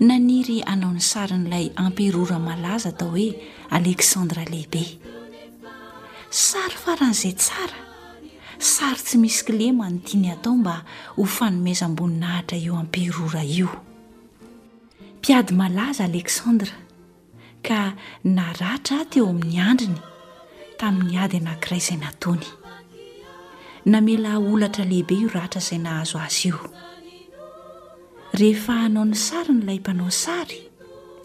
naniry hanao ny sarin'ilay amperora malaza atao hoe Aleksandra Lehibe. Sary faran'izay tsara, sary tsy misy kilema no tiany hatao mba ho fanomezam-boninahitra io amperora io. Mpiady malaza Aleksandra. ka naratra ahy teo amin'ny andriny tamin'ny ady anankiray izay nataony. Namela ahy holatra lehibe io ratra izay nahazo azy io. Rehefa hanao ny sariny ilay mpanao sary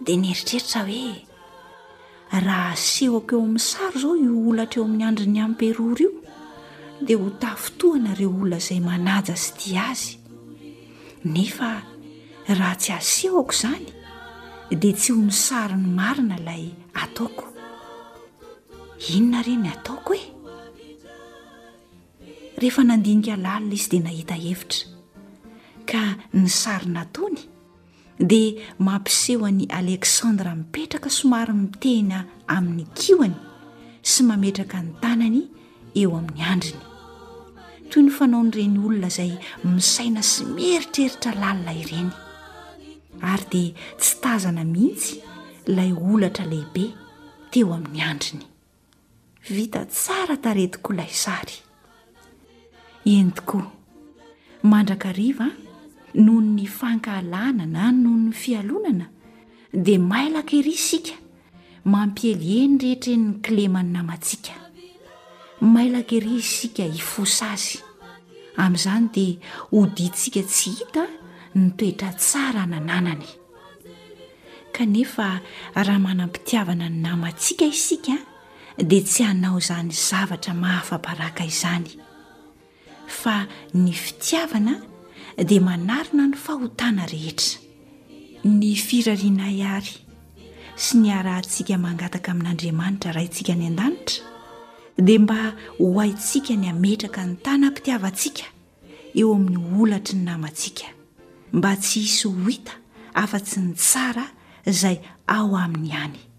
dia nieritreritra aho hoe, Raha asehoko eo amin'ny sary izao io holatra eo amin'ny andrin'ny amperora io dia ho tafintohina ireo olona izay manaja sy tia azy. nefa raha tsy asehoko izany dia tsy ho misary ny marina ilay ataoko inona re ny ataoko e rehefa nandinika lalina izy dia nahita hevitra ka ny sary natony dia mampiseho an'i Alexandra mipetraka somary mitehina amin'ny kihony sy mametraka ny tanany eo amin'ny andriny toy ny fanaon'ireny olona izay misaina sy mieritreritra lalina ireny ary dia tsy tazana mihitsy ilay olatra lehibe teo amin'ny andriny vita tsara taretiko ilay sary eny tokoa mandrakariva noho ny fankahalana na noho ny fialonana dia mailaka ery isika Mampiely eny rehetra eny ny kilema ny namantsika. Mailaka ery isika hifosa azy. Amin'izany dia hodintsika tsy hita ny toetra tsara nananany. Kanefa raha manam-pitiavana ny namantsika isika dia tsy hanao izany zavatra mahafa-baraka izany. fa ny fitiavana dia manarona ny fahotana rehetra. Ny firarianay àry sy ny arahantsika mangataka amin'Andriamanitra Raintsika any an-danitra dia mba ho haintsika ny hametraka ny tanam-pitiavantsika eo amin'ny holatry ny namantsika, mba tsy hisy ho hita afa-tsy ny tsara izay ao aminy ihany.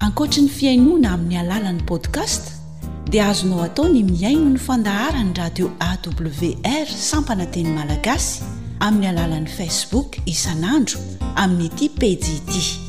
Ankoatry ny fihainoana amin'ny alalan'ny podcast dia azonao atao ny mihaino ny fandaharan'ny radio awr sampana teny malagasy amin'ny alalan'ny facebook isan'andro amin'ity pejy ity.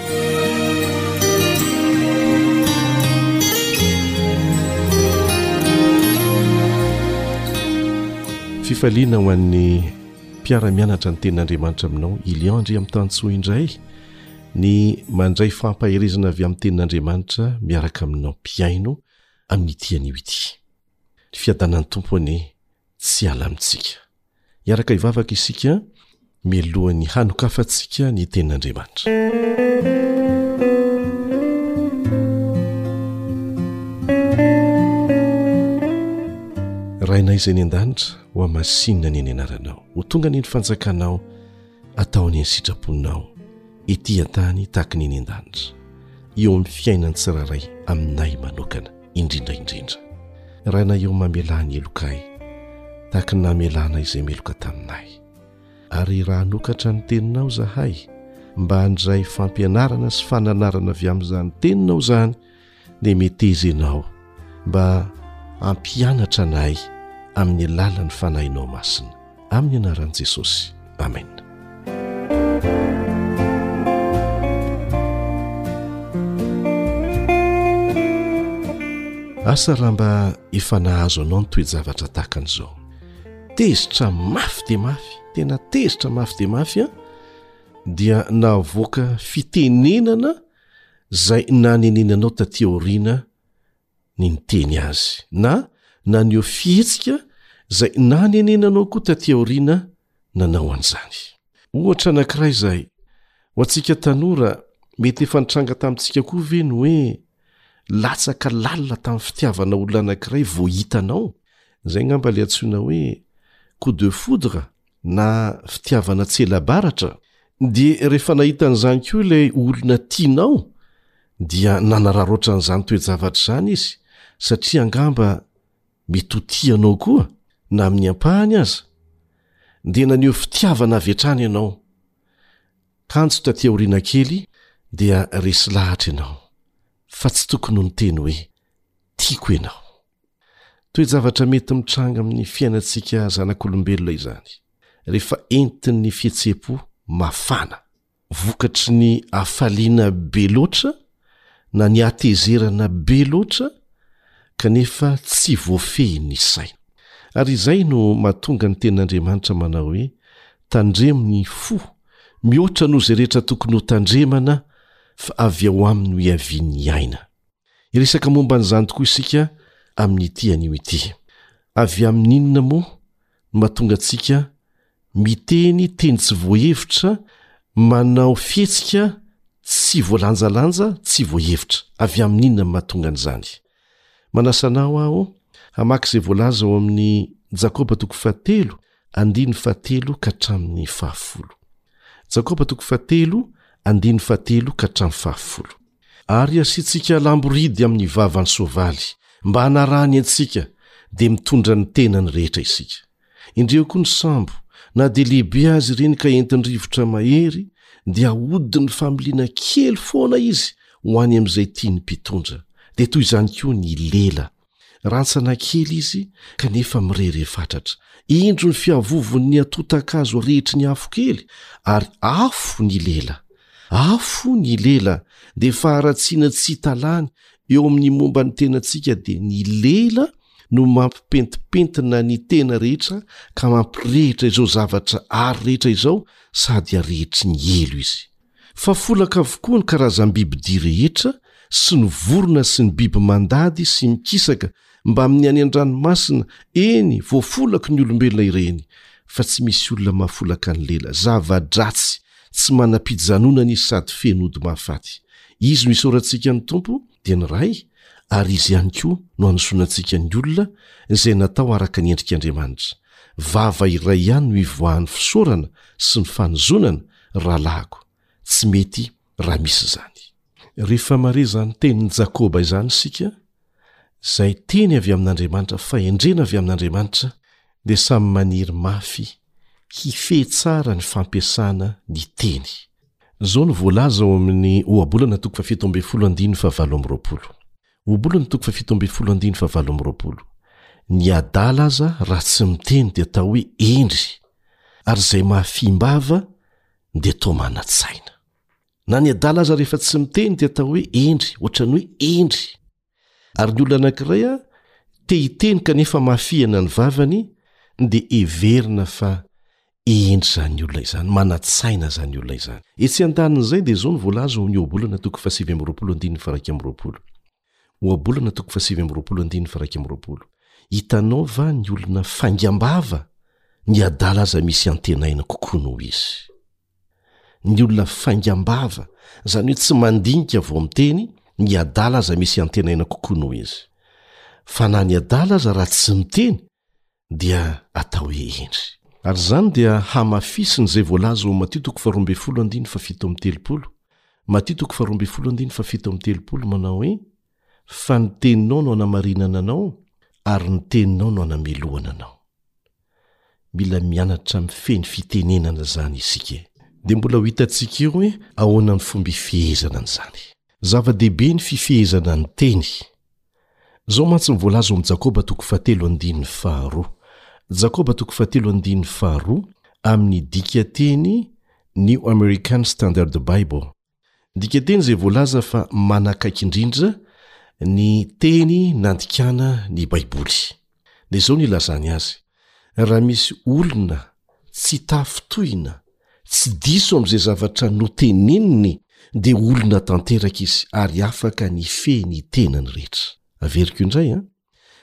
Fifaliana ho an'ny mpiara-mianatra ny tenin'Andriamanitra aminao i Lian Andriamitanintsoa indray ny mandray fampaherezana avy amin'ny tenin'Andriamanitra miaraka aminao mpihaino amin'ny ity anio ity. Ny fiadanan'ny Tompo anie tsy hiala amintsika. Hiaraka hivavaka isika mialohan'ny hanokafantsika ny Tenin'Andriamanitra. Rainay izay any an-danitra, hohamasininany ny anaranao. Ho tonga anie ny fanjakanao. atao ny an-sitraponao ety an-tany tahaka ny eny an-danitra, eo amin'ny fiainan'ny tsirairay aminay manokana indrindra indrindra. Ray na eo mamelà ny helokay tahaka ny namelànay izay meloka taminay. Ary raha hanokatra ny Teninao izahay mba handray fampianarana sy fananarana avy amin'izany Teninao izany, dia meteza ianao mba hampianatra anay amin'ny alalan'ny fanahinao masina amin'ny anaran'i jesosy amena asa raha mba efa nahazo anao ny toejavatra tahaka an'izao tezitra mafy dia mafy tena tezitra mafy dia mafy a dia navoaka fitenenana izay nanenenanao taty aoriana ny niteny azy, na naneho fihetsika izay nanenenanao koa taty aoriana nanao an'izany. Ohatra anankiray izay, ho antsika tanora, mety efa nitranga tamintsika koa ve ny hoe latsaka lalina tamin'ny fitiavana olona anankiray vao hitanao? Izay angamba ilay antsoina hoe coup de foudre na fitiavana tsy ela baratra, dia rehefa nahita an'izany koa ilay olona tianao dia nanararaotra an'izany toe-javatra izany izy satria angamba mety ho tia anao koa na amin'ny ampahany aza, dia naneho fitiavana avy hatrany ianao. Kanjo taty aoriana kely dia resy lahatra ianao fa tsy tokony ho niteny hoe tiako ianao. Toe-javatra mety mitranga amin'ny fiainantsika zanak'olombelona izany, rehefa entin'ny fihetseham-po mafana, vokatry ny hafaliana be loatra na ny hatezerana be loatra kanefa tsy voafehin'ny saina. Ary izay no mahatonga ny Tenin'Andriamanitra manao hoe, Tandremo ny fo, mihoatra noho izay rehetra tokony hotandremana, fa avy ao aminy no hiavian'ny aina. Hiresaka momba an'izany tokoa isika amin'ity anio ity. Avy amin'inona moa no mahatonga antsika miteny teny tsy voahevitra, manao fihetsika tsy voalanjalanja, tsy voahevitra? Avy amin'inona no mahatonga an'izany? Manasa anao aho hamaky izay voalaza ao amin'ny Jakoba toko fahatelo, andininy fahatelo ka hatramin'ny fahafolo. Jakoba toko fahatelo, andininy fahatelo ka hatramin'ny fahafolo. Ary asiantsika alam-boridy amin'ny vavan'ny soavaly, mba hanarahany antsika, dia mitondra ny tenany rehetra isika. Indreo koa ny sambo, na dia lehibe aza ireny ka entin-drivotra mahery, dia ahodin'ny familiana kely foana izy ho any amin'izay tian'ny mpitondra. Dia toy izany koa ny lela. Rantsana kely izy kanefa mirery fatratra. Indro ny fiavovon'ny atota-kazo rehetry ny afo kely, ary afo ny lela. Afo ny lela dia faharatsiana tsy hita lany eo amin'ny momba ny tenantsika dia ny lela no mampipentipentina ny tena rehetra ka mampirehitra izao zavatra ary rehetra izao sady arehetry ny helo izy. fa folaka avokoa ny karazam-bibidia rehetra sy ny vorona sy ny biby mandady sy mikisaka mbamin'ny any an-dranomasina, eny, voafolako ny olombelona ireny, fa tsy misy olona mahafolaka ny lela, zava-dratsy tsy manam-pijanonana izy sady feno ody mahafaty. Izy no isaorantsika ny Tompo, dia ny Ray, ary Izy ihany koa no hanosoanantsika ny olona izay natao araka ny endrik'Andriamanitra. Vava iray ihany no ivoahan'ny fisaorana sy ny fanozonana, rahalahiko, tsy mety raha misy izany. Rehefa mahare izany tenin'i Jakoba izany isika, izay teny avy amin'Andriamanitra, fahendrena avy amin'Andriamanitra, dia samy maniry mafy hifehy tsara ny fampiasana ny teny. Izao no voalaza ao amin'ny Ohabolana toko fahafito ambin'ny folo andininy fahavalo amby roapolo, Ny adala aza raha tsy miteny dia atao hoe hendry ary izay mahafiam-bava dia toa manan-tsaina. Na ny adala aza rehefa tsy miteny dia atao hoe hendry, ohatran'ny hoe hendry. Ary ny olona anankiray te-hiteny kanefa mahafihana ny vavany dia heverina fa Hendry izany olona izany, manan-tsaina izany olona izany. Etsy an-danin'izay dia izao no voalaza ao amin'ny Ohabolana toko fahasivy amby roapolo andininy faharaika amby roapolo. Ohabolana toko fahasivy amby roapolo andininy faharaika amby roapolo, Hitanao va ny olona faingam-bava? Ny adala aza misy antenaina kokoa noho izy. Ny olona faingam-bava, izany hoe tsy mandinika vao miteny, ny adala aza misy antenaina kokoa noho izy. Fa na ny adala aza raha tsy miteny dia atao hoe hendry. Ary izany dia hamafisina izay voalaza ao Matio toko faharoa ambin'ny folo andininy fahafito amby telopolo, Matio toko faharoa ambin'ny folo andininy fahafito amby telopolo manao hoe, Fa ny teninao no hanamarinana anao, ary ny teninao no hanamelohana anao. Mila mianatra mifehy ny fitenenana izany isika e! Dia mbola ho hitantsika eo hoe ahoana ny fomba hifehezana an'izany. Zava-dehibe ny fifehezana ny teny. Izao mantsy no voalaza ao amin'ny Jakoba toko fahatelo andininy faharoa. Jakoba toko fahatelo andininy faharoa, amin'ny dikateny New American Standard Bible. Dikateny izay voalaza fa manakaiky indrindra ny teny nandikana ny Baiboly. dia izao no ilazany azy, Raha misy olona tsy tafintohina, tsy diso amin'izay zavatra noteneniny, dia olona tanteraka izy ary afaka ny hifehy ny tenany rehetra. Averiko indray an!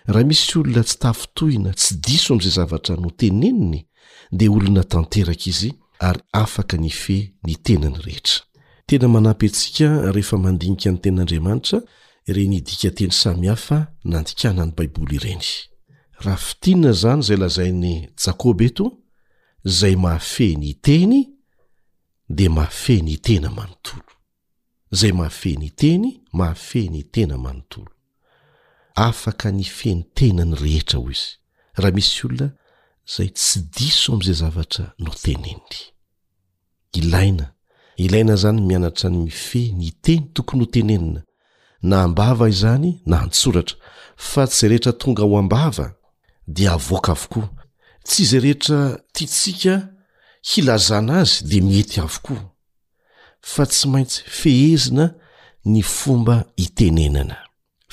Raha misy olona tsy tafintohina, tsy diso amin'izay zavatra noteneniny, dia olona tanteraka izy ary afaka ny hifehy ny tenany rehetra. Tena manampy antsika rehefa mandinika ny Tenin'Andriamanitra ireny dikan-teny samihafa nandikana ny Baiboly ireny. Raha fintinina izany izay lazain'i Jakoba eto, izay mahafehy ny teny dia mahafehy ny tena manontolo. Izay mahafehy ny teny, mahafehy ny tena manontolo. Afaka ny feny tena ny rehetra, hoy izy, raha misy olona izay tsy diso amin'izay zavatra noteneniny. Ilaina, ilaina izany ny mianatra ny mifehy ny teny tokony ho tenenina, na am-bava izany na an-tsoratra, fa tsy izay rehetra tonga ao am-bava dia avoaka avokoa, tsy izay rehetra tiantsika hilazana azy dia mety avokoa, fa tsy maintsy fehezina ny fomba itenenana,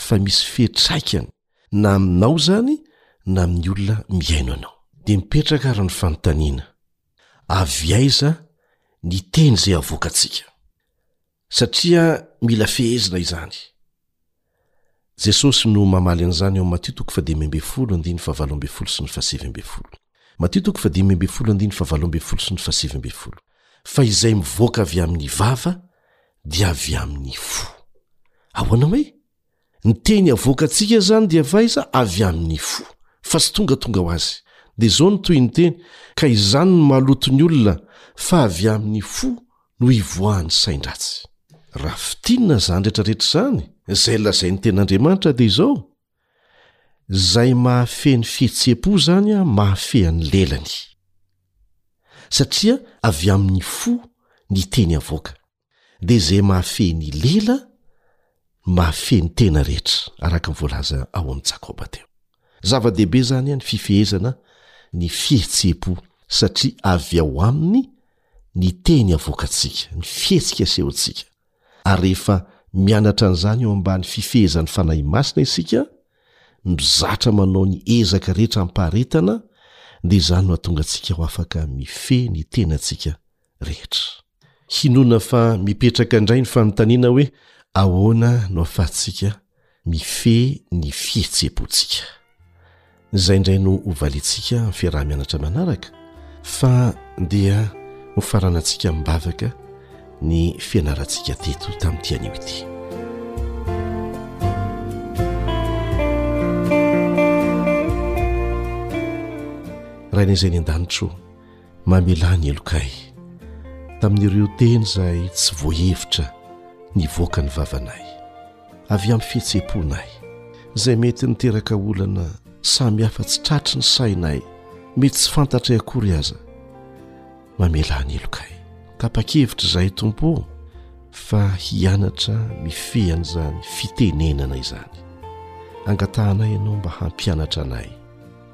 fa misy fiatraikany na aminao izany na amin'ny olona mihaino anao. Dia mipetraka ary ny fanontaniana, Avy aiza ny teny izay avoakantsika? Satria mila fehezina izany. Jesosy no mamaly an'izany ao Matio toko fahadimy ambin'ny folo andininy fahavalo ambin'ny folo sy ny fahasivy ambin'ny folo. Matio toko fahadimy ambin'ny folo andininy fahavalo ambin'ny folo sy ny fahasivy ambin'ny folo. Fa izay mivoaka avy amin'ny vava dia avy amin'ny fo. Ahoana hoe? ny teny avoakantsika izany dia vaiza avy amin'ny fo fa tsy tonga tonga ho azy dia izao ny tohin'ny teny ka izany no maloto ny olona fa avy amin'ny fo no hivoahan'ny sain-dratsy raha fitinina izany retraretra izany izay lazain'ny ten'andriamanitra dia izao izay mahafehy ny fihetseham-po izany a mahafehan'ny lelany satria avy amin'ny fo ny teny avoaka dia izay mahafehy ny lela no mahafehy ny tena rehetra araka ny voalaza ao amin'ny Jakoba teo. Zava-dehibe izany ny fifehezana ny fihetseham-po satria avy ao aminy ny teny avoakantsika, ny fihetsika asehontsika. Ary rehefa mianatra an'izany eo ambany fifehezan'ny Fanahy Masina isika, mizatra manao ny ezaka rehetra amim-paharetana, dia izany no hahatonga antsika ho afaka mifehy ny tenantsika rehetra. Hinoana fa mipetraka indray ny fanontaniana hoe ahoana no ahafahantsika mifehy ny fihetseham-pontsika. Izay indray no hovaliantsika amin'ny fiaraha-mianatra manaraka fa dia hofaranantsika am-bavaka ny fianarantsika teto tamin'ity anio ity. Rainay izay ny an-danitro. Mamelà ny helokay. Tamin'ireo teny izay tsy voahevitra nivoaka ny vavanay. Avy amin'ny fihetseham-ponay. Izay mety niteraka olana samy hafa tsy tratry ny sainay, mety tsy fantatray akory aza. Mamelà ny helokay. Tapa-kevitra izahay Tompo ô fa hianatra mifehy an'izany fitenenana izany. Angatahanay Ianao mba hampianatra anay.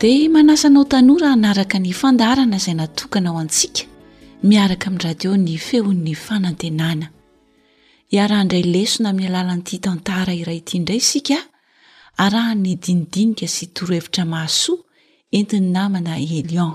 Dia manasa anao tanora hanaraka ny fandaharana izay natokana ho antsika miaraka amin'ny radio ny feon'ny fanantenana. Hiara-handray lesona amin'ny alalan'ity tantara iray ity indray isika arahan'ny dinidinika sy torohevitra mahasoa entin'ny namana Elion.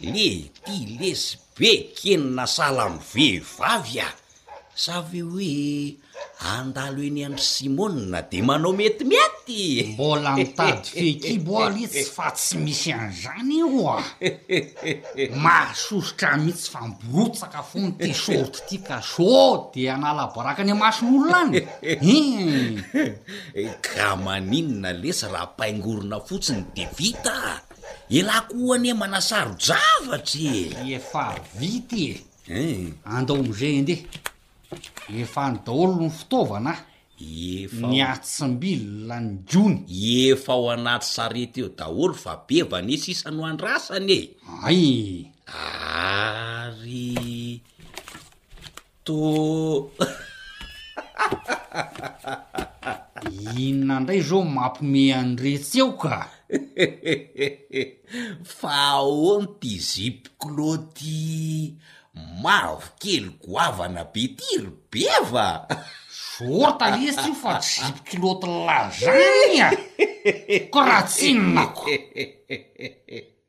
Le ty lesy be kenina sahala am vehivavy a! Sa ve hoe andalo eny am simôna de manao metimety e! Mbola mitady fehikibo aho letsy fa tsy misy an'izany oa! Mahasosotra ahy mihitsy fa mirotsaka foana ity short ity ka so de hanala baraka any amason'olona any e! Ka maninona lesy raha paingorina fotsiny de vita a! Elah koa anie manasaro-javatra e! Efa vita e! Hein? Andao amin'izay ende! Efa any daholo ny fitaovana a! Efa Ny atsimbilona, ny gony. Efa ao anaty sarety eo daholo fa be vane sisa no andrasana e! Ay! Ary. Toa. Inona ndray izao mampme an'iretsy eo ka? Fa ahoana ity zipo klôty mavokely goavana be ity ry beva? Short lesy io fa tsy zipo klôty lahy zany a! Ko raha tsinona ko!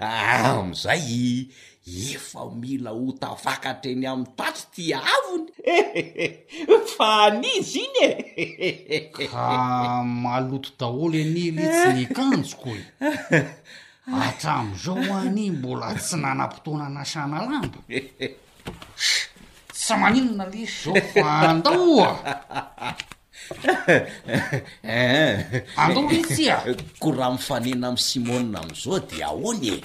Amin'izay efa mila ho tafakatra eny amin'ny tatro ity haavony e! Fa an'iza iny e! Ka maloto daholo anie letsy ny akanjoko e! Hatramin'izao anie mbola tsy nanam-potoana anasana lamba. Sa maninona lesy zao fa andao oa! Andao ve tsia! Ko raha mifanena amin'i Simona amin'izao dia ahoana e?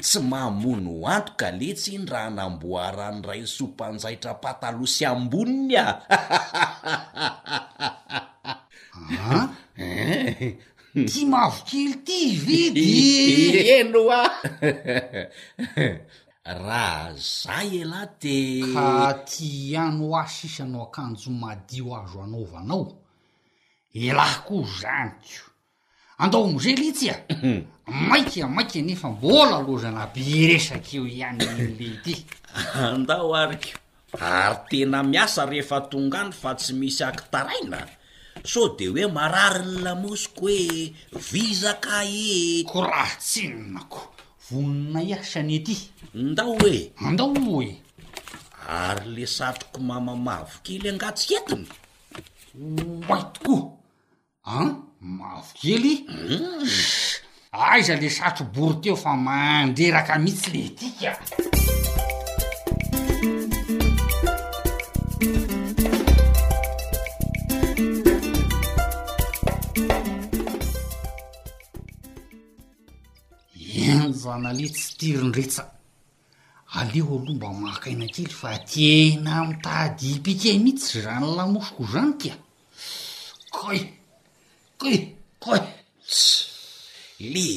Tsy mamono antoka letsy iny raha namboaran'i Raisoa mpanjaitra pataloha sy amboniny a! Ty mavokely ty ve dia. Eny oa! Raha za ialahy de. Ka aty ihany hoa sisa no akanjo madio azo anaovanao? Elah koa zany ko! Andao mizely itsy a! Maika maika nefa mbola lozana be resak eo ihany iny lehibe! Andao ary ko! Ary tena miasa rehefa tonga any fa tsy misy akitaraina? Sao de hoe marary ny lamosiko e! Visa ka ee! Ko raha tsinona ko vonona hiasa ny ety? Ndao ee! Andao ee! Ary le satroko mama mavokely angaha tsy entiny? Oay tokoa! An? Mavokely? Sh! Aiza le satrobory teo fa mandreraka mihitsy le dika. Enjana le tsy tirindretsa. Aleo aloha mba maka aina kely fa tena mitady hi-piquer mihitsy izany lamosiko izany ka! Koi! Koi! Koi! Tsss! Le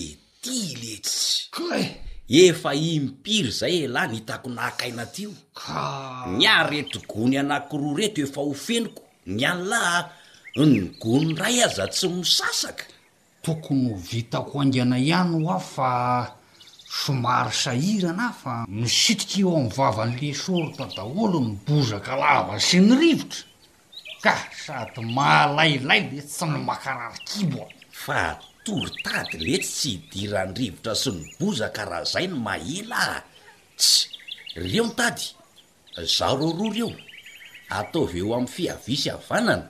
ty le tss! Koi! Efa im-piry izay elah nitako naka aina tio? Kaa! Ny ahy reto gony anankiroa reto efa ho feniko, ny an'lah a! Ny gony iray aza tsy misasaka! Tokony ho vitako haingana ihany hoa fa somary sahirana aho fa. Misitrika eo amin'ny vavan'ilay sorta daholo ny bozaka lava sy ny rivotra ka sady mahalailay letsy ny makarary kibo a! Fa tory tady letsy tsy hidiran'ny rivotra sy ny bozaka raha zay no mahela a! Tss! Ry eo ny tady! Zaho rôrory eo! Ataovy eo amin'ny fiavia sy havanana!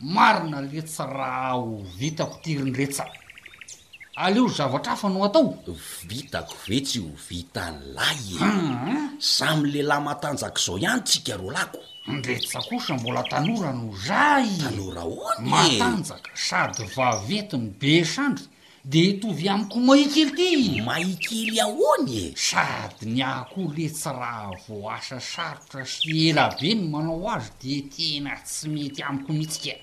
Marina letsy raha ho vitako ty ry ndretsa. Aleo zavatra hafa no atao. Vitako ve tsy ho vitan'i lahy e. Aa. Samy lehilahy matanjaka izao ihany tsika roa lahy ko. Ndretsa kosa mbola tanora no zay. Tanora ahoana e. Matanjaka sady vaventy no be sandry De hitovy amiko mahi kely ty i. Mahi kely ahoany e? Sady ny ahy koa letsy raha vao asa sarotra sy ela be ny manao azy de tena tsy mety amiko mitsy ka.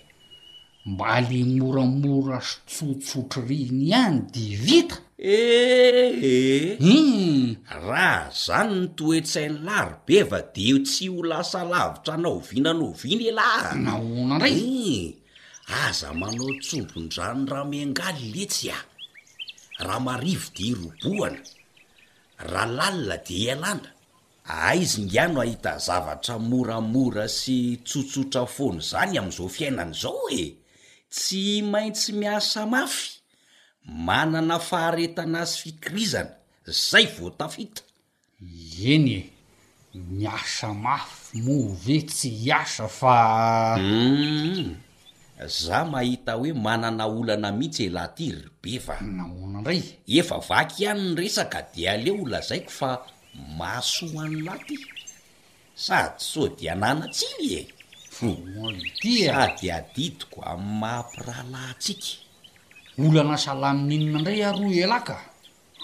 Mba le moramora sy tsotsotr'riny ihany de vita. Eeh Hum. Raha zany ny toetsain'i lary beva de tsy ho lasa lavitra na oviana na oviana elah a! Nahoana ndray? Hum. Aza manao tsobin-drano Ramengaly letsy a! Ramarivo dia irobohana, Ralalina dia ialana. Aiza ingahy no ahita zavatra moramora sy tsotsotra foana izany amin'izao fiainana izao e! Tsy maintsy miasa mafy, manana faharetana sy fikirizana, izay vao tafita. Eny e! Miasa mafy moa ve tsy hiasa fa a! Humm! Za mahita hoe manana olana mihitsy elah ty ry Beva. Nahoana indray? Efa vaky ihany ny resaka de aleo ho lazaiko fa mahasoa anlah ty. Sady sao dia nanan-tsiny e! Humm! Sady adidiko amin'ny maha mpirahalahintsika. Olana salamin'inona indray ary hoy elah ka?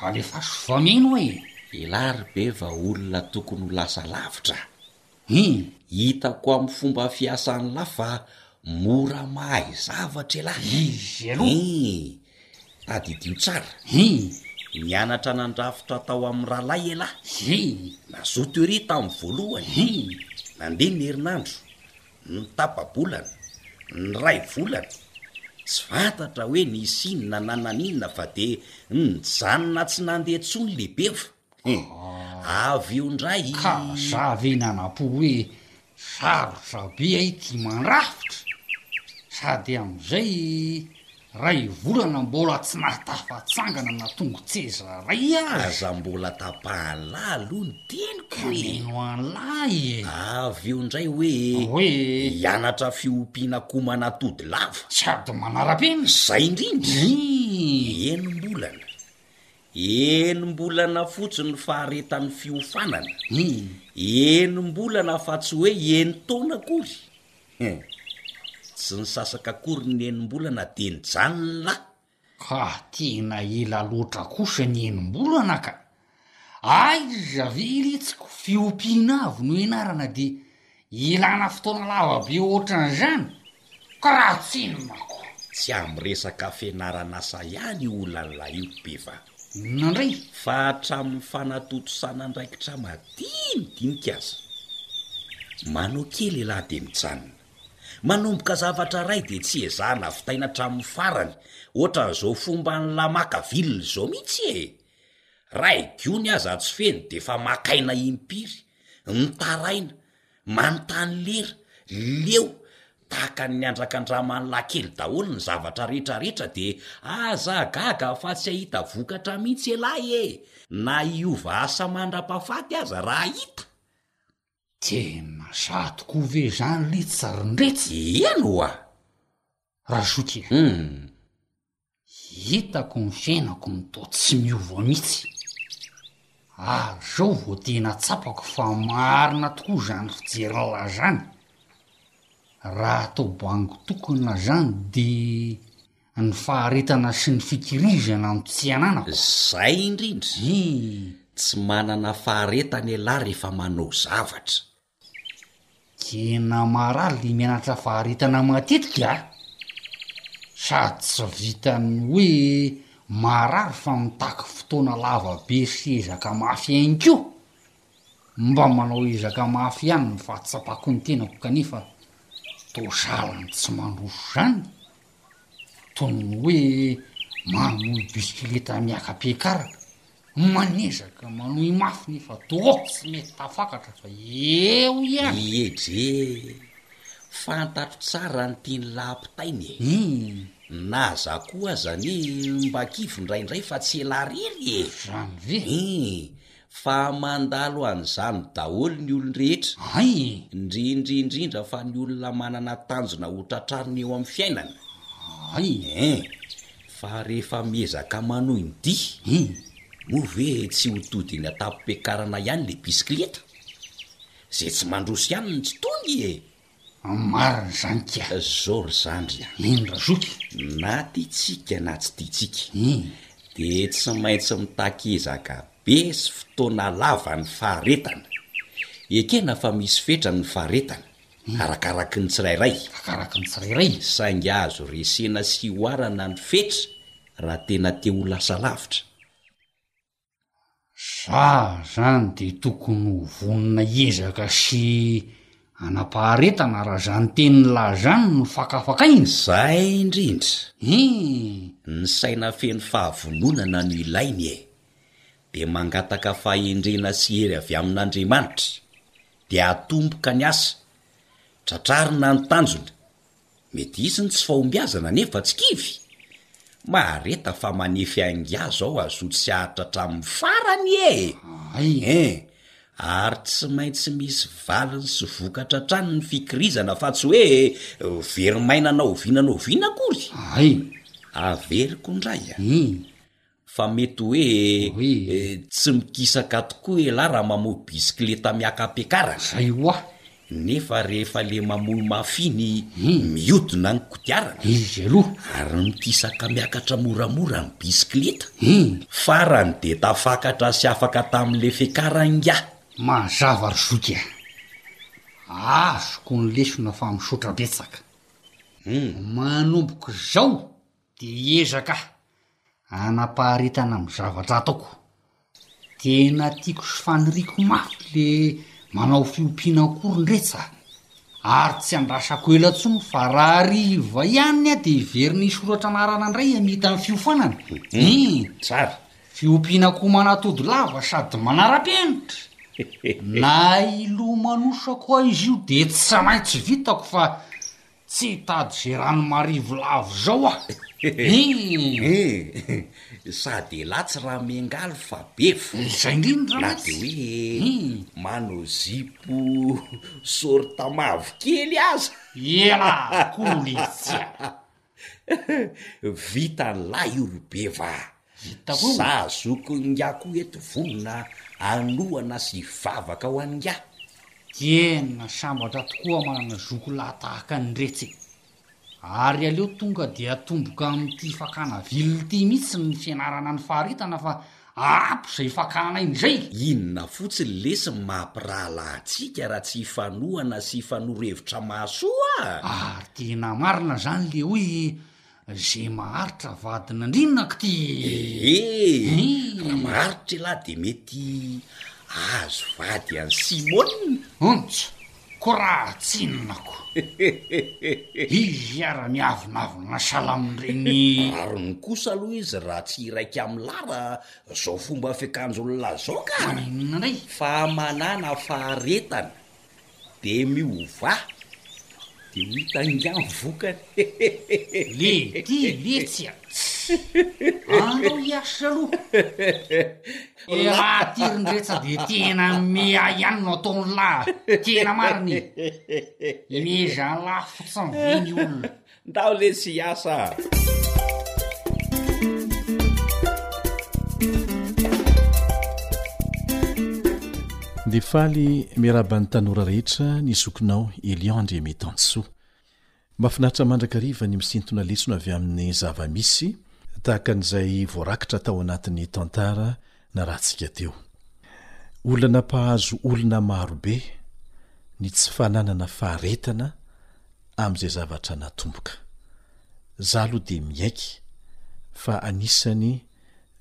Alefaso vao mino e! Elah ry Beva olona tokony ho lasa lavitra hum! Hitako amin'ny fomba fiasan'lah fa mora mahay zavatra elah. Izy aloha. Hum! Tadidio tsara. Hum! Nianatra nandrafitra tao amin'ny rahalahy elah. Hum! Nazoto ery tamin'ny voalohany. Hum! Nandeha ny herinandro. ny tapa-bolana, ny ray volana, tsy fantatra hoe nisy inona na naninona fa dia nijanona tsy nandeha intsony le beva he, avy eo indray. Ka za ve nanampo hoe sarotra be ahy ty mandrafitra? Sady amin'izay Ray volana mbola tsy nahatafatsangana na tongon-tseza ray aza. Aza mbola tapahan'i lahy aloha ny teniko e. Ka mino an'i lahy e. Avy eo indray hoe. Hoe. Hianatra fiompiana akoho manatody lava. Sady manara-penitra. Izay indrindra. Hii. Enim-bolana. Enim-bolana fotsiny ny faharetan'ny fiofanana. Hii. Enim-bolana fa tsy hoe enin-taona akory. Hum. Tsy nisasaka akory ny nenimbolana dia nijanona. Ka tena ela loatra kosa ny enimbolana ka! Aiza ve iretsiko fiompiana avy no ianarana dia ilana fotoana lava be ohatran'izany? Ka raha tsinona koa! Tsy amin'ny resaka fianaran'asa ihany io olan'lah io be va? Nandray fa hatramin'ny fanatontosana andraikitra madinidinika aza. Manao kely ialahy dia mijanona. Manomboka zavatra iray dia tsy ezahana vitaina hatramin'ny farany, ohatran'izao fomban'ny lamaka vilona izao mihitsy e! Raha i Gony aza tsy feno dia efa maka aina impiry, mitaraina, Manontany lera, leo, tahaka ny andrakan-dramany lahy kely daholo ny zavatra rehetra rehetra dia aza gaga fa tsy ahita vokatra mihitsy ialahy e! na hiova asa mandra-pahafaty aza raha hita. Tena za tokoa ve izany letsy ry letsy? Eny oa! Razoky e! Hum! Hitako ny fiainako mitoa tsy miova mihitsy. Ary zao vao tena tsapako fa marina tokoa zany fijerin'lah zany. Raha atao bango tokana zany de ny faharetana sy ny fikirizana no tsy ananako. Zay indrindra. Tsy manana faharetana elah rehefa manao zavatra. Gen Amaral i menatra faharetana matetika a! Sady tsy vitan'ny hoe marary fa mitaky fotoana lava be sy ezaka mafy ihany koa! Mba manao ezaka mafy ihany no fahatsapako ny tenako kanefa toa sahala ny tsy mandroso izany! Ataony hoe mamoy bisikileta miaka-piakarana, manezaka manohy mafy nefa toa tsy mety tafakatra fa eo ihany. Ie dre, fantatro tsara ny tian'i Lahampitainy e. Inn. Na za koa aza anie mba kivy indraindray fa tsy ela rery e. Zany ve? Inn. Fa mandalo an'izany daholo ny olon-drehetra, indrindra indrindra fa ny olona manana tanjona ho tratrarina eo amin'ny fiainana. Hein! Fa rehefa miezaka manohy ny dihy, moa ve tsy ho tody eny an-tampom-piakarana ihany ilay bisikileta? Izay tsy mandroso ihany no tsy tonga e! Amin'ny marina izany kia. Zao ry zandry a! Eny ra zoky! Na tiantsika na tsy tiantsika dia tsy maintsy mitaky ezaka be sy fotoana lava ny faharetana. Ekena fa misy fetrany ny faharetana, arakaraky ny tsirairay. Arakaraky ny tsirairay. Saingy azo resena sy oharana ny fetra raha tena te ho lasa lavitra. Za zany de tokony ho vonona hiezaka sy hanam-paharetana raha zany teny nilaza zany no fakafakaina e! Zay indrindra! Hum! Ny saina feno fahavononana no ilainy e! De mangataka fahendrena sy hery avy amin'Andriamanitra, de atomboka ny asa, tratrarina ny tanjona, Mety hisy ny tsy fahombiazana nefa tsy kivy! Mahareta fa manefy ainga aho zao hazoto sy haharitra hatramin'ny farany e! Hay e! Ary tsy maintsy misy valiny sy vokatra hatrany ny fikirizana fa tsy hoe very maina na oviana na oviana akory! Hay! Averiko indray a! Ii! fa mety hoe Oui. eh, tsy mikisaka tokoa elah raha mamoy bisikileta miaka am-piakara Zay hoa. nefa rehefa le mamoy mafy iny Hmm. miodina ny kodiarana Izy aloha. ary mikisaka miakatra moramora ny bisikileta Hum. farany dia tafakatra sy afaka tamin'le fiakara ingahy Mazava ry zoky a. Azoko ny lesona fa misaotra betsaka. Hum. Manomboka izao Dia hiezaka hanaparitana amin'ny zavatra ataoko. Tena tiako sy faniriako mafy le manao fiompiana akory ndre tsa. Ary tsy andrasako ela tsony fa rahariva ihany aho dia hiverina hisoratra anarana ndray hamita ny fiofanana. Hum, tsara. Fiompiana akoho manatody lava sady manarapenitra. Na hilomanosa koa izy io dia tsy maintsy vitako fa Tsy hitady izay rano marivo lavo izao aho eh! Eh! Sady elah tsy raha miangaly fa befo. Izay indrindra Na dia hoe eh! manao zipo sorta mavokely aza. Elah kolo letsy ah! Vitan'lah io ry beva ah! Za zoky ingahy koa eto vonona hanohana sy hivavaka ho an'ingahy. Tena sambatra tokoa manana zoky lahy tahaka an'i Retsy e! Ary aleo tonga dia atomboka amin'ity fakana vilona ity mihitsy ny fianarana ny faritana fa ampy izay fakana indray! Inona fotsiny lesy ny maha mpirahalahy antsika raha tsy hifanohana sy hifanoro hevitra mahasoa a! Ary tena marina izany ilay hoe Ze maharitra vadin' andriana kty. Eeh! Raha maharitra ialahy de mety ahazo vady an'i Simona. Ontsa! Ko raha tsinonako. Izy ara miavonavona salamin'ireny. Rariny kosa aloha izy raha tsy iraika amin'ny lahy raha zao fomba fiakanjon'lah zao ka. Fa inona ndray? Fahamanana faharetana. De miovà de ho hita ingahy ny vokany hehehehe. Lety letsy a! Tsy! Andao hiasa aloha! E raha ty ry ndretsa de tena mea ihany no ataon'lah a! Tena marina e! Miezaha lafo fotsiny ve ny olona? Ndao lesy hiasa a! Dia faly miarahaba ny tanora rehetra ny zokinao Elion Andriamitansoa. Mahafinaritra mandrakariva ny misintona lesona avy amin'ny zava-misy tahaka an'izay voarakitra tao anatin'ny tantara narahantsika teo. Olana mpahazo olona maro be ny tsy fananana faharetana amin'izay zavatra natomboka. Za aloha dia miaiky fa anisany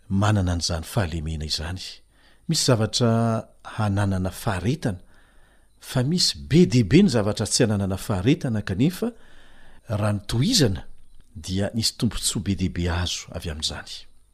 manana an'izany fahalemena izany. Misy zavatra hananana faharetana fa misy be dia be ny zavatra tsy hananana faharetana kanefa raha ny tohizana dia nisy tombotsoa be dia be azo avy amin'izany.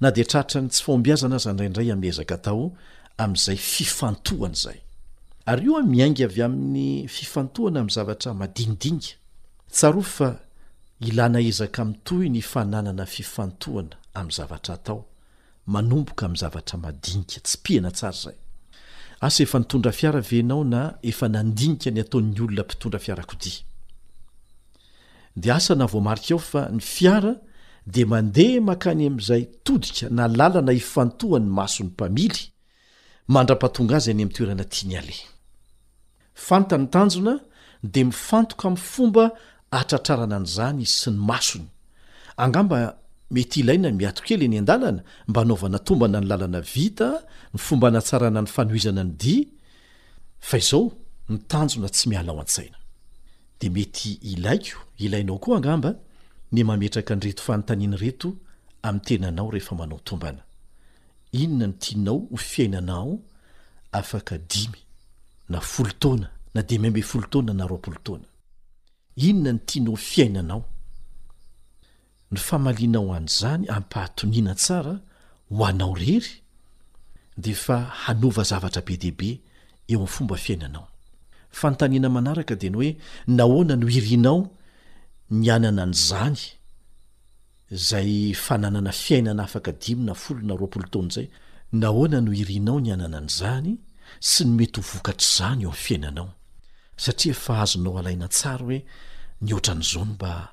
Na dia tratran'ny tsy fahombiazana aza indraindray amin'ny ezaka atao amin'izay fifantohana izay. Ary io miainga avy amin'ny fifantohana amin'ny zavatra madinidinika. Tsarovy fa ilana ezaka mitohy ny fananana fifantohana amin'ny zavatra atao, manomboka amin'ny zavatra madinika. Tsipihana tsara izay. Asa efa nitondra fiara ve ianao na efa nandinika ny ataon'ny olona mpitondra fiarakodia? Dia asa na voamarika eo fa ny fiara dia mandeha mankany amin'izay todika na lalana ifantohan'ny mason'ny mpamily mandra-pahatonga azy any amin'ny toerana tiany aleha. Fanta ny tanjona dia mifantoka amin'ny fomba ahatratrarana an'izany izy sy ny masony. Angamba mety ilaina ny miato kely eny an-dalana mba hanaovana tombana ny lalana vita, ny fomba hanatsarana ny fanohizana ny dihy, fa izao ny tanjona tsy miala ao an-tsaina. dia mety ilaiko, ilainao koa angamba, ny mametraka an'ireto fanontaniana ireto amin'ny tenanao rehefa manao tombana, Inona no tianao ho fiainanao afaka dimy na folo taona na dimy ambin'ny folo taona na roapolo taona? Inona no tianao fiainanao? Ny famalinao an'izany ampahatoniana tsara ho anao rery dia fa hanova zavatra be dia be eo amin'ny fomba fiainanao. Fanontaniana manaraka dia ny hoe nahoana no irinao ny hanana an'izany izay fananana fiainana afaka dimy na folo na roapolo taona izay? Nahoana no irinao ny hanana an'izany sy ny mety ho vokatr'izany eo amin'ny fiainanao? Satria efa azonao alaina tsara hoe ny ohatran'izao no mba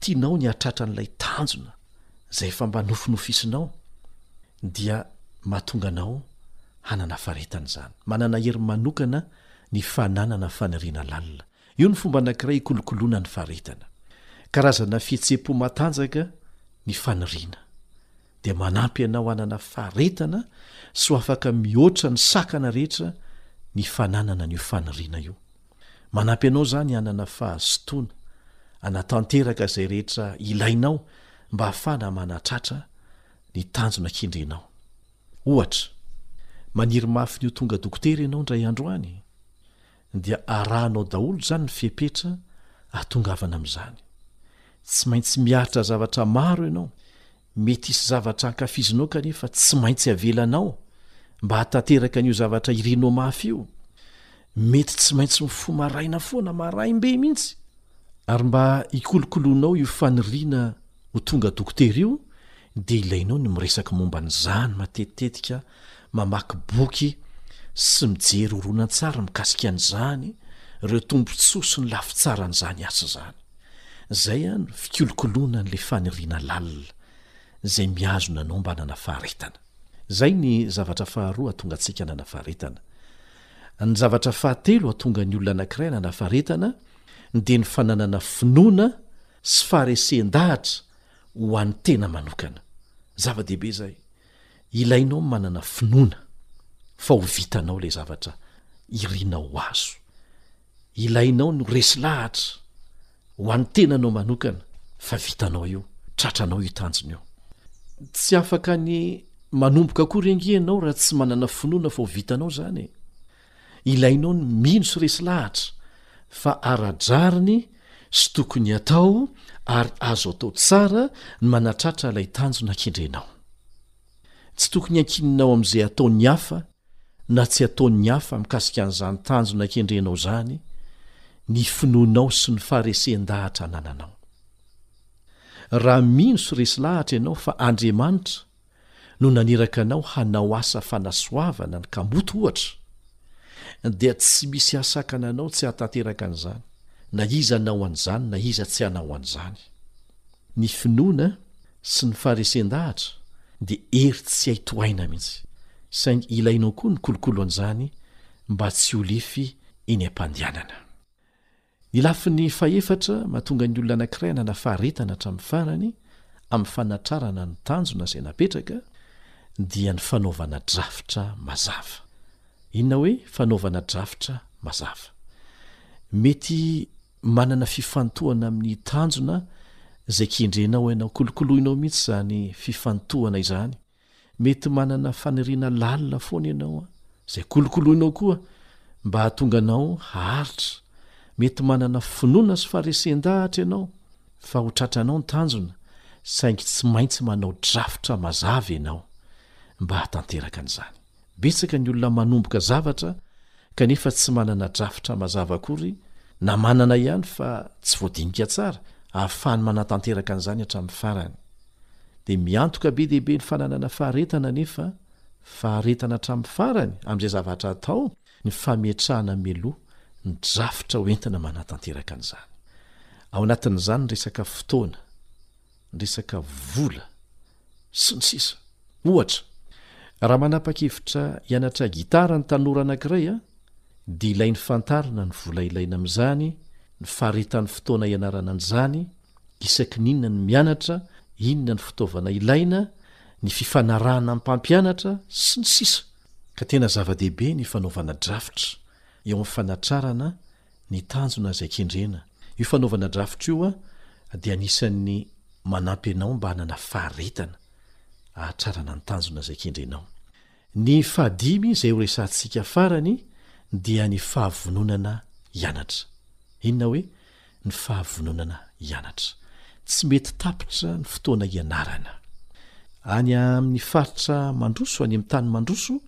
tianao ny hahatratra an'ilay tanjona izay efa mba nofinofisinao, dia mahatonga anao hanana faharetana izany. Manana hery manokana ny fananana faniriana lalina. Io no fomba anankiray hikolokoloana ny faharetana. Karazana fihetseham-po matanjaka ny faniriana. dia manampy anao hanana faharetana sy ho afaka mihoatra ny sakana rehetra ny fananana an'io faniriana io. Manampy anao izany hanana fahazotoana hanatanteraka izay rehetra ilainao mba hahafahana manatratra ny tanjona kendrenao. Ohatra, maniry mafy ny ho tonga dokotera ianao indray andro any? dia arahanao daholo izany ny fepetra ahatongavana amin'izany. Tsy maintsy miaritra zavatra maro ianao, mety hisy zavatra ankafizinao kanefa tsy maintsy avelanao mba hahatanteraka an'io zavatra irinao mafy io. Mety tsy maintsy mifoha maraina foana, maraim-be mihitsy, ary mba hikolokoloanao io faniriana ho tonga dokotera io dia ilainao ny miresaka momba an'izany matetitetika, mamaky boky sy mijery horonantsary mikasika an'izany, ireo tombontsoa sy ny lafitsaran'izany asa izany. Izay no fikolokoloana an'ilay faniriana lalina izay mihazona anao mba hanana faharetana. Izay ny zavatra faharoa hahatonga antsika hanana faharetana. Ny zavatra fahatelo hahatonga ny olona anankiray hanana faharetana dia ny fananana finoana sy faharesen-dahatra ho an'ny tena manokana. Zava-dehibe izay. Ilainao ny manana finoana fa ho vitanao ilay zavatra irinao ho azo. Ilainao ny ho resy lahatra ho an'ny tenanao manokana fa vitanao io, tratranao io tanjona io. Tsy afaka ny manomboka akory ange ianao raha tsy manana finoana fa ho vitanao izany e! Ilainao ny mino sy resy lahatra fa ara-drariny sy tokony atao ary azo atao tsara ny manatratra ilay tanjona kendrenao. Tsy tokony ankininao amin'izay ataon'ny hafa na tsy ataon'ny hafa mikasika an'izany tanjona kendrenao izany ny finoanao sy ny faharesen-dahatra anananao. Raha mino sy resy lahatra ianao fa Andriamanitra no naniraka anao hanao asa fanasoavana ny kamboty ohatra, dia tsy misy hasakana anao tsy hahatanteraka an'izany, na iza hanao an'izany na iza tsy hanao an'izany. Ny finoana sy ny faharesen-dahatra dia hery tsy hay tohaina mihitsy, saingy ilainao koa ny kolokolo an'izany mba tsy ho lefy eny am-pandehanana. Ny lafiny fahefatra mahatonga ny olona anankiray hanana faharetana hatramin'ny farany amin'ny fanatrarana ny tanjona izay napetraka dia ny fanaovana drafitra mazava. Inona hoe fanaovana drafitra mazava? Mety manana fifantohana amin'ny tanjona izay kendrenao ianao, kolokoloinao mihitsy izany fifantohana izany, Mety manana faniriana lalina foana ianao an, izay kolokoloinao koa mba hahatonga anao haharitra. Mety manana finoana sy faharesen-dahatra ianao fa ho tratranao ny tanjona, saingy tsy maintsy manao drafitra mazava ianao mba hahatanteraka an'izany. Betsaka ny olona manomboka zavatra kanefa tsy manana drafitra mazava akory, na manana ihany fa tsy voadinika tsara ahafahany manatanteraka an'izany hatramin'ny farany. Dia miantoka be dia be ny fananana faharetana anefa, faharetana hatramin'ny farany amin'izay zavatra atao, ny fametrahana mialoha ny drafitra ho entina manatanteraka an'izany. Ao anatin'izany ny resaka fotoana, ny resaka vola, Sy ny sisa. Ohatra, raha manapa-kevitra hianatra gitara ny tanora anankiray, dia ilainy fantarina ny vola ilaina amin'izany, ny faharetan'ny fotoana ianarana an'izany, isaky ny inona ny mianatra, inona ny fitaovana ilaina, ny fifanarahana amin'ny mpampianatra, sy ny sisa Ka tena zava-dehibe ny fanaovana drafitra eo amin'ny fanatrarana ny tanjona izay kendrena. Io fanaovana drafitra io dia anisan'ny manampy anao mba hanana faharetana hahatrarana ny tanjona izay kendrenao. Ny fahadimy izay horesahantsika farany dia ny fahavononana hianatra. Inona hoe ny fahavononana hianatra? Tsy mety tapitra ny fotoana hianarana. Any amin'ny faritra mandroso, any amin'ny tany mandroso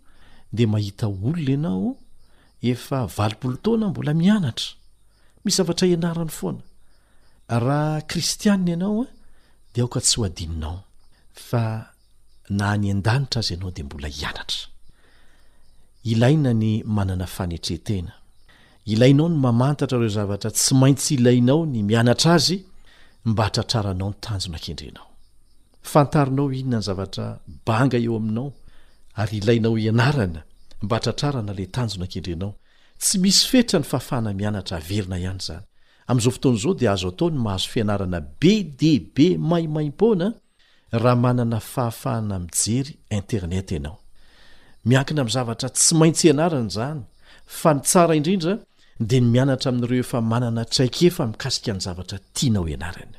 dia mahita olona ianao, efa valopolo taona aho mbola mianatra misy zavatra ianarany foana raha kristianina ianao a dia aoka tsy ho adinonao fa na any an-danitra azy ianao dia mbola hianatra ilaina ny manana fanetretena ilainao ny mamantatra ireo zavatra tsy maintsy ilainao ny mianatra azy mba hatratraranao ny tanjona kendrenao Fantarinao inona ny zavatra banga eo aminao ary ilainao ianarana mba hatratrarana ilay tanjona kendrenao. Tsy misy fetra ny fahafahana mianatra averina ihany izany. Amin'izao fotoana izao dia azo atao ny mahazo fianarana be dia be maimaim-poana raha manana fahafahana mijery internet ianao. Miankina amin'ny zavatra tsy maintsy ianarana izany fa ny tsara indrindra dia ny mianatra amin'ireo efa manana traikefa mikasika ny zavatra tianao ianarana.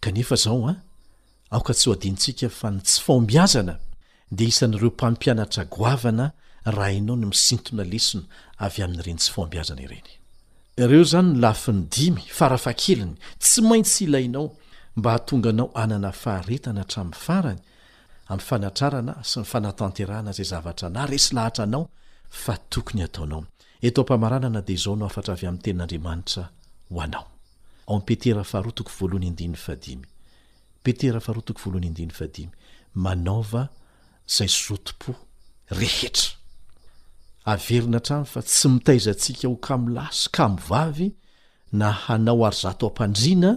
Kanefa izao an, aoka tsy ho adinontsika fa ny tsy fahombiazana dia isan'ireo mpampianatra goavana raha hainao ny misintona lesona avy amin'ireny tsy fahombiazana ireny. Ireo izany no lafiny dimy, fara fahakeliny, tsy maintsy ilainao mba hahatonga anao hanana faharetana hatramin'ny farany amin'ny fanatrarana sy ny fanatanterahana izay zavatra naharesy lahatra anao fa tokony hataonao. Eto am-pamaranana dia izao no hafatra avy amin'ny Tenin'Andriamanitra ho anao, ao amin'ny Petera faharoa toko voalohany andininy fahadimy. Petera faharoa toko voalohany andininy fahadimy, Manaova izay zotom-po rehetra. Averina hatrany fa tsy mitaiza antsika ho kamo lahy sy kamo vavy na hanao ary zato am-pandriana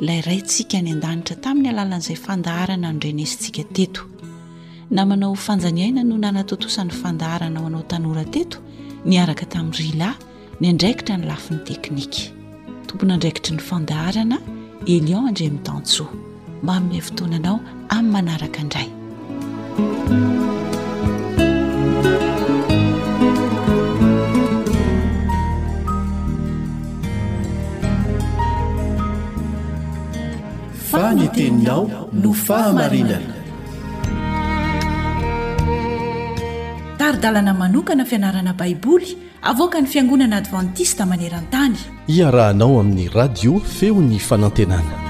ilay Raintsika any an-danitra tamin'ny alalan'izay fandaharana nodrenesintsika teto. Namana ho fanjaniaina no nanatontosa ny fandaharana ho anao tanora teto niaraka tamin'ny Rila ny andraikitra ny lafiny teknika. Tomponandraikitry ny fandaharana Elion Andriamitansoa. Mamin'ny fotoananao. amin'ny manaraka indray. Fa ny teninao no fahamarinana. Tari-dalana manokana fianarana Baiboly. Avoakan'ny Fiangonana Advantista maneran-tany. Iarahanao amin'ny Radio Feon'ny Fanantenana.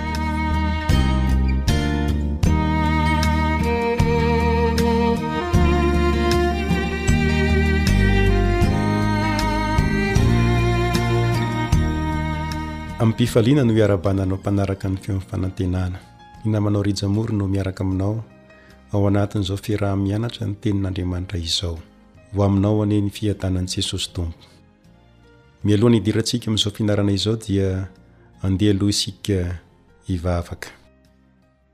Ampifaliana no iarabana anao mpanaraka ny feon'ny fanantenana. Ny namanao Rijamory no miaraka aminao ao anatin'izao fiaraha-mianatra ny tenin'Andriamanitra izao. Ho aminao anie ny fiadanan'i Jesosy Tompo. Mialoha ny hidirantsika amin'izao fianarana izao dia andeha aloha isika hivavaka.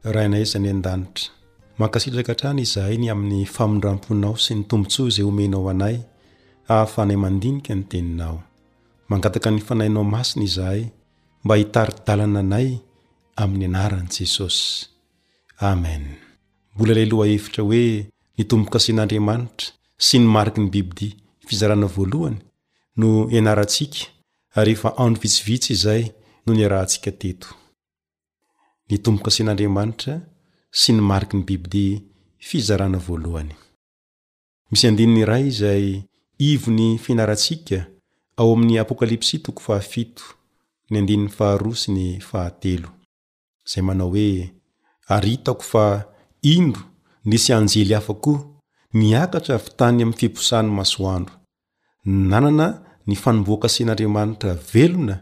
Rainay izay any an-danitra, mankasitraka hatrany izahay ny amin'ny famindram-ponao sy ny tombontsoa izay omenao anay hahafahanay mandinika ny teninao. Mangataka ny fanahinao masina izahay mba hitari-dalana anay amin'ny anaran'i Jesosy. Amen. Mbola ilay lohahevitra hoe ny tombo-kasen'Andriamanitra sy ny mariky ny bibidia fizarana voalohany no ianarantsika ary efa andro vitsivitsy izay no niarahantsika teto. Ny tombo-kasen'Andriamanitra sy ny mariky ny bibidia fizarana voalohany. Misy andininy iray izay ivon'ny fianarantsika ao amin'ny Apokalypsy toko fahafito, ny andininy faharoa sy ny fahatelo. izay manao hoe, Ary hitako fa, indro, nisy anjely hafa koa, niakatra avy tany amin'ny fiposahan'ny masoandro, nanana ny fanomboakasen'Andriamanitra velona,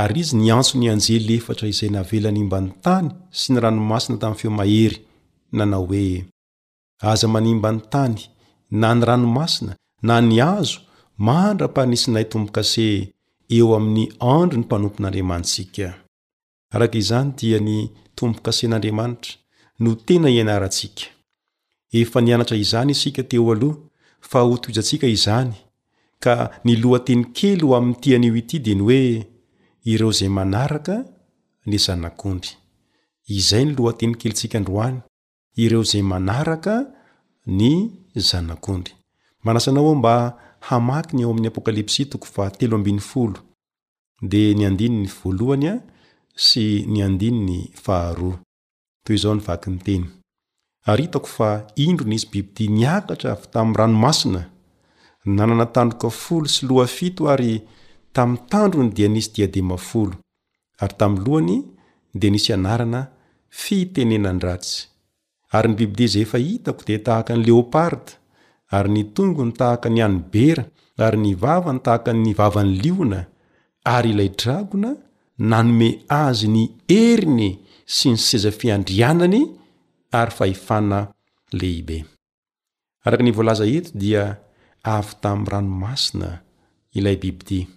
ary izy niantso ny anjely efatra izay navela hanimba ny tany sy ny ranomasina tamin'ny feo mahery, nanao hoe, Aza manimba ny tany, na ny ranomasina, na ny hazo, mandra-paha-nisinay tombo-kase eo amin'ny andron'ny mpanompon'Andriamanitsika. Araka izany dia ny tombo-kasen'Andriamanitra no tena ianarantsika. Efa nianatra izany isika teo aloha fa hotohizantsika izany ka ny lohateny kely ho amin'ity anio ity dia ny hoe Ireo izay manaraka ny zanak'ondry. Izay ny lohatenikelintsika androany. ireo izay manaraka ny Zanak'ondry. Manasa anao aho mba hamaky ny ao amin'ny Apokalypsy toko fahatelo ambin'ny folo, dia ny andininy voalohany sy ny andininy faharoa. Toy izao ny vaky ny teny, Ary hitako fa indro nisy bibidia niakatra avy tamin'ny ranomasina, nanana tandroka folo sy loha fito ary tamin'ny tandrony dia nisy diadema folo. ary tamin'ny lohany dia nisy anarana Fitenenan-dratsy. Ary ny bibidia izay efa hitako dia tahaka ny leoparda, ary ny tongony tahaka ny an'ny bera, ary ny vavany tahaka ny vavan'ny liona, ary ilay dragona nanome azy ny heriny sy ny seza fiandrianany ary fahefana lehibe. Araka ny voalaza eto dia avy tamin'ny ranomasina ilay bibidia,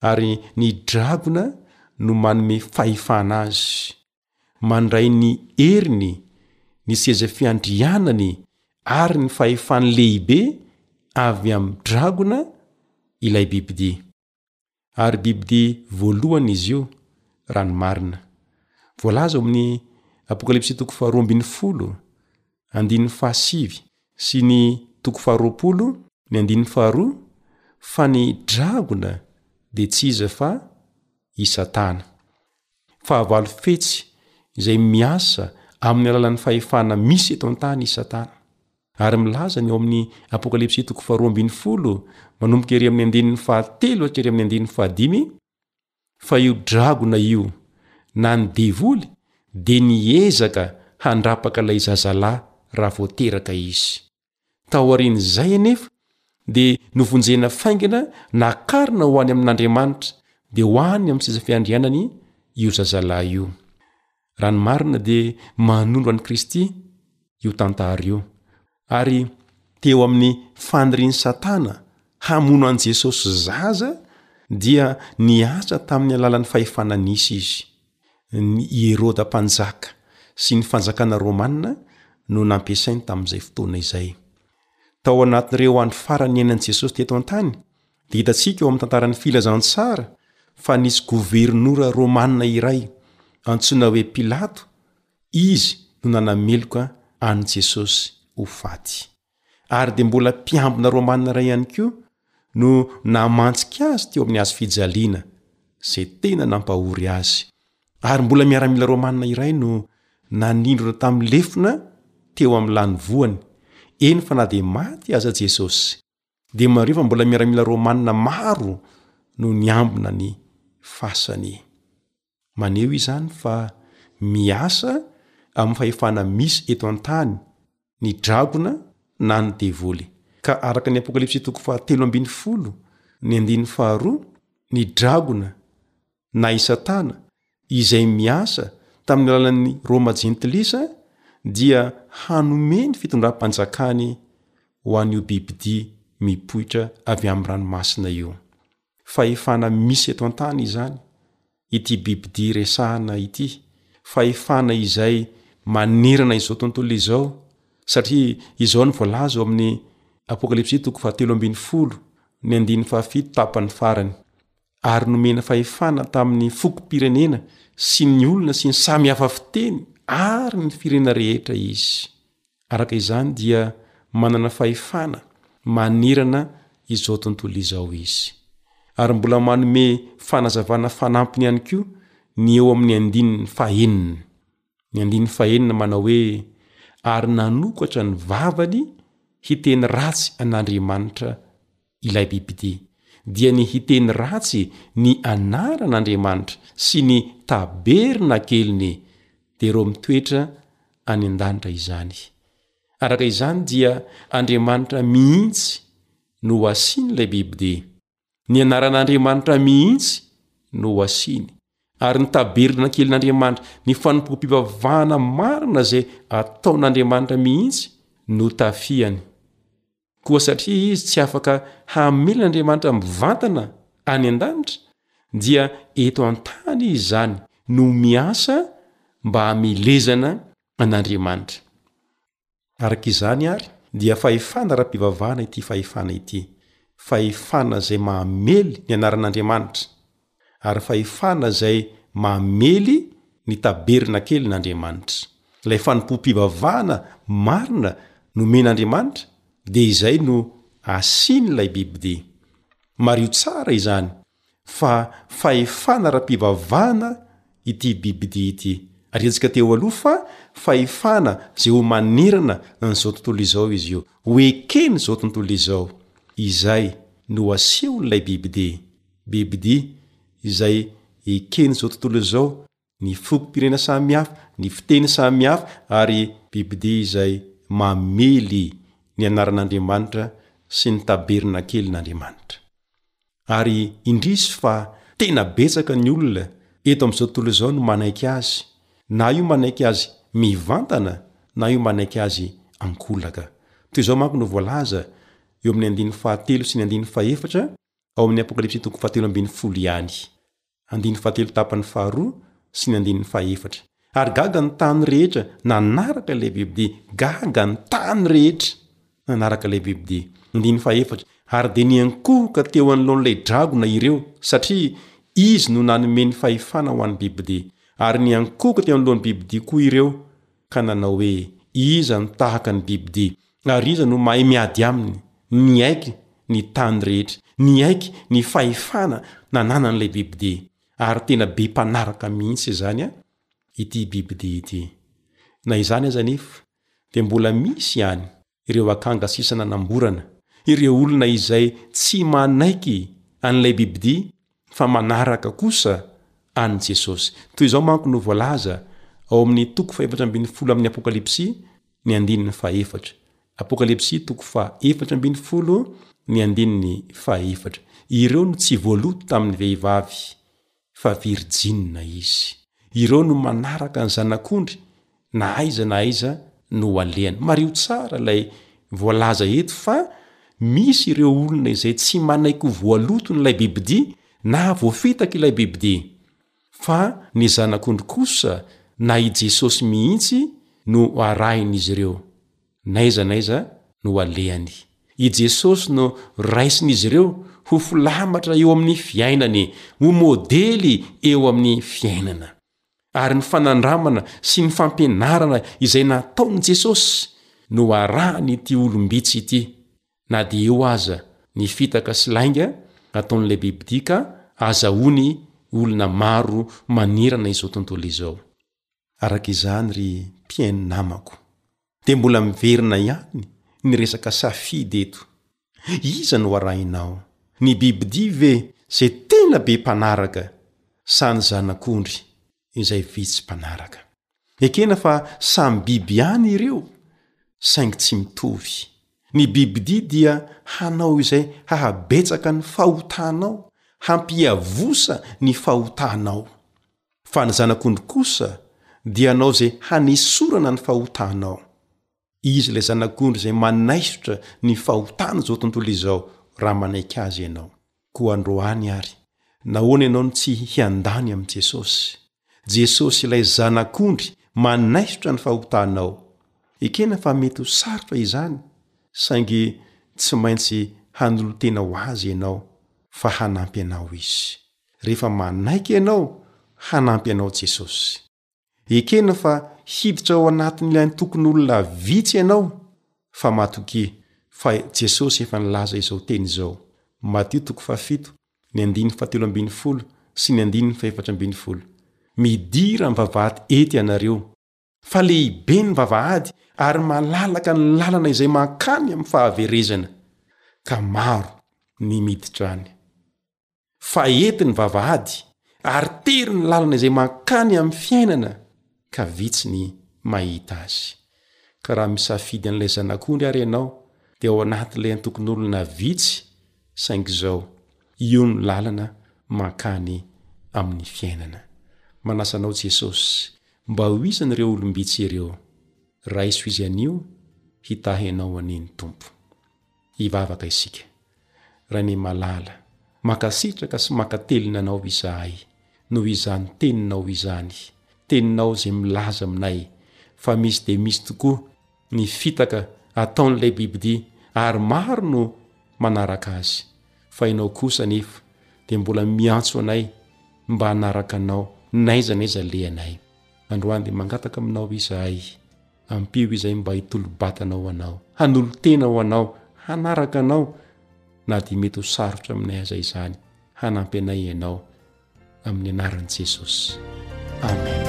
ary ny dragona no manome fahefana azy, mandray ny heriny, ny seza fiandrianany ary ny fahefany lehibe avy amin'ny dragona ilay bibidia. ary bibidia voalohany izy io raha ny marina. Voalaza ao amin'ny Apokalypsy toko faharoa ambin'ny folo andininy fahasivy sy ny toko faharoapolo ny andininy faharoa fa ny dragona dia tsy iza fa i Satana. Fahavalo fetsy izay miasa amin'ny alalan'ny fahefana misy eto an-tany i Satana. Ary milaza ny ao amin'ny Apokalypsy toko faharoa ambin'ny folo, manomboka ery amin'ny andininy fahatelo hatrry amin'ny andininy fahadimy, fa io dragona io, na ny devoly, dia niezaka handrapaka ilay zazalahy raha vao teraka izy. Taorian'izay anefa, dia novonjena faingana nakarina ho any amin'Andriamanitra, dia ho any amin'ny seza fiandrianany io zazalahy io. Raha ny marina dia manondro an'i Kristy io tantara io ary teo amin'ny fanirian'i Satana hamono an'i Jesosy zaza dia niasa tamin'ny alalan'ny fahefana nisy izy. Ny i Heroda Mpanjaka sy ny fanjakana Romana no nampiasainy tamin'izay fotoana izay. Tao anatin'ireo andro farany niainan'i Jesosy teto an-tany Dia hitantsika ao amin'ny tantaran'ny Filazantsara fa nisy governora romanina iray antsoina hoe Pilato, izy no nanameloka an'i Jesosy ho faty. Ary dia mbola mpiambina romanina iray ihany koa no namantsika azy teo amin'ny hazo fijaliana, izay tena nampahory azy. Ary mbola miaramila romanina iray no nanindrona tamin'ny lefona teo amin'ny lanivoany, eny fa na dia maty aza Jesosy, dia mariho fa mbola miaramila romanina maro no niambina ny fasany. Maneho izany fa miasa amin'ny fahefana misy eto an-tany ny dragona na ny devoly. Ka araka ny Apokalypsy toko fahatelo ambin'ny folo ny andininy faharoa, ny dragona na i Satana, izay miasa tamin'ny alalan'ny Roma Jentilisa, dia hanome ny fitondram-panjakany ho an'io bibidia mipoitra avy amin'ny ranomasina io. Fahefana misy eto an-tany izany, ity bibidia resahana ity, fahefana izay manerana izao tontolo izao, satria izao no voalaza ao amin'ny Apokalypsy toko fahatelo ambin'ny folo, ny andininy fahafito tapany farany. ary nomena fahefana tamin'ny fokom-pirenena sy ny olona sy ny samy hafa fiteny ary ny firenena rehetra izy. Araka izany dia manana fahefana manerana izao tontolo izao izy. Ary mbola manome fanazavana fanampiny ihany koa ny eo amin'ny andininy fahenina. Ny andininy fahenina manao hoe, Ary nanokatra ny vavany hiteny ratsy an'Andriamanitra ilay bibidia, dia ny hiteny ratsy ny anaran'Andriamanitra sy ny tabernakeliny, dia ireo mitoetra any an-danitra izany. Araka izany dia Andriamanitra mihitsy no ho asian'ilay bibidia. Ny anaran'Andriamanitra mihitsy no asiany. Ary ny tabernakelin'Andriamanitra, ny fanompoam-pivavahana marina izay ataon'Andriamanitra mihitsy no tafiany. Koa satria izy tsy afaka hamela an'Andriamanitra mivantana any an-danitra, dia eto an-tany izy izany no miasa mba hamelezana an'Andriamanitra. Araka izany àry, dia fahefana ara-pivavahana ity fahefana ity, fahefana izay mamely ny anaran'Andriamanitra, ary fahefana izay mamely ny tabernakelin'Andriamanitra. Ilay fanompoam-pivavahana marina nomen'Andriamanitra, dia izay no asian'ilay bibidia. Mariho tsara izany fa fahefana ara-pivavahana ity bibidia ity. Ary hetsika teo aloha fa fahefana izay ho manerana an'izao tontolo izao izy io, ho eken'izao tontolo izao. Izay no asehon'ilay bibidia. Bibidia izay eken'izao tontolo izao ny fokom-pirenena samihafa, ny fiteny samihafa ary bibidia izay mamely ny anaran'Andriamanitra sy ny tabernakelin'Andriamanitra. Ary indrisy fa tena betsaka ny olona eto amin'izao tontolo izao no manaiky azy, na io manaiky azy mivantana na io manaiky azy ankolaka. Toy izao manko no voalaza eo amin'ny andininy fahatelo sy ny andininy fahefatra ao amin'ny Apokalypsy toko fahatelo ambin'ny folo ihany. andininy fahatelo tapany faharoa sy ny andininy fahaefatra ary gaga ny tany rehetra nanaraka ilay bibide gaga ny tany rehetra nanaraka ilay bibide andininy fahaefatra ary dia niankohoka teo anoloan'ilay dragona ireo satria izy no nanome ny fahefana ho an'ny bibide ary niankohoka teo anoloan'ny bibide koa ireo ka nanao hoe, Iza no tahaka ny bibidia, ary iza no mahay miady aminy? Niaiky ny tany rehetra, niaiky ny fahefana nananan'ilay bibidia, ary tena be mpanaraka mihitsy izany ity bibidia ity. Na izany aza anefa, dia mbola misy ihany ireo akanga sisa nanamborana ireo olona izay tsy manaiky an'ilay bibidia fa manaraka kosa an'i Jesosy. Toy izao manko no voalaza ao amin'ny toko fahefatra ambin'ny folo amin'ny Apokalypsy, ny andininy fahefatra. Apokalypsy toko fahefatra ambin'ny folo, ny andininy fahefatra. Ireo no tsy voaloto tamin'ny vehivavy fa virjinina izy. Ireo no manaraka ny zanak'ondry na aiza na aiza no alehany. Mariho tsara ilay voalaza eto fa misy ireo olona izay tsy manaiky ho voaloton'ilay bibidia na voafitaky ilay bibidia. Fa ny zanak'ondry kosa na i Jesosy mihitsy no arahin'izy ireo. N'aiza n'aiza no alehany, i Jesosy no raisin'izy ireo ho filamatra eo amin'ny fiainany, ho modely eo amin'ny fiainana. Ary ny fanandramana sy ny fampianarana izay nataon'i Jesosy no arahan'ity olom-bitsy ity, na dia eo aza ny fitaka sy lainga ataon'ilay bibidia ka azahoany olona maro manerana izao tontolo izao. araka izany ry Pien namako. Dia mbola miverina ihany ny resaka safidy eto. Iza no arahinao? Ny bibidia ve izay tena be mpanaraka sa ny zanak'ondry izay vitsy mpanaraka? Ekena fa samy biby ihany ireo saingy tsy mitovy. Ny bibidia dia hanao izay hahabetsaka ny fahotanao, hampiavosa ny fahotanao. fa ny zanak'ondry kosa dia hanao izay hanesorana ny fahotanao. Izy ilay zanak'ondry izay manaisotra ny fahotan'izao tontolo izao raha manaiky azy ianao. Koa androany ary, nahoana ianao no tsy hiandany amin'i Jesosy? Jesosy ilay zanak'ondry manaisotra ny fahotanao. Ekena fa mety ho sarotra izany, saingy tsy maintsy hanolo-tena ho Azy ianao, fa hanampy anao Izy. rehefa manaiky ianao hanampy anao Jesosy. Ekena fa hiditra ao anatin'ilay antokon'olona vitsy ianao fa matokia fa Jesosy efa nilaza izao teny izao, Matio toko fahafito, ny andininy fahatelo ambin'ny folo sy ny andininy fahefatra ambin'ny folo, Midira am-vavahady ety ianareo, fa lehibe ny vavahady ary malalaka ny lalana izay mankany amin'ny fahaverezana, ka maro ny miditra any. Fahety ny vavahady ary tery ny lalana izay mankany amin'ny fiainana, ka vitsy ny mahita azy. Ka raha misafidy an'ilay Zanak'ondry ary ianao, dia ao anatin'ilay antokon'olona vitsy saingy izao, io no lalana mankany amin'ny fiainana. Manasa anao Jesosy Mba ho isan' ireo olom-bitsy ireo, raiso izy anio, hitahy anao anie ny Tompo. Hivavaka isika. Rainay malala, mankasitraka sy mankatelina Anao izahay, noho izany Teninao izany, Teninao izay milaza aminay fa misy dia misy tokoa, ny fitaka ataon'ilay bibidia ary maro no manaraka azy fa ianao kosa anefa dia mbola miantso anay mba hanaraka anao n'aiza n'aiza lehanay. Androany dia mangataka aminao izahay, ampio izay mba hitolo-batana ho anao, hanolo-tena ho anao, hanaraka anao na dia mety ho sarotra aminay aza izany, hanampy anay ianao. amin'ny anaran'i Jesosy. Amen.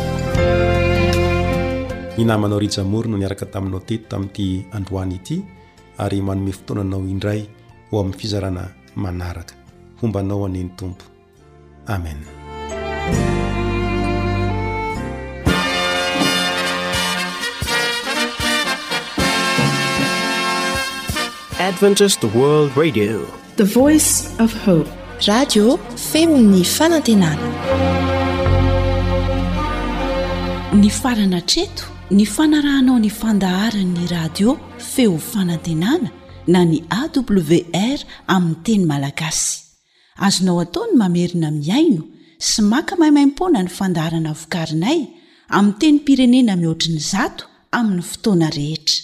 Ny namanao Rija Moro no niaraka taminao teto tamin'ity androany ity ary manome fotoana anao indray ho amin'ny fizarana manaraka. Homba anao anie ny Tompo. Amen. Adventist World Radio The voice of hope. Radio feo ny fanantenana. Nifarana hatreto ny fanarahanao ny fandaharan'ny radio feo fanantenana na ny AWR amin'ny teny malagasy. Azonao atao ny mamerina mihaino sy maka maimaimpoana ny fandaharana vokarinay amin'ny tenim-pirenena mihoatry ny zato amin'ny fotoana rehetra.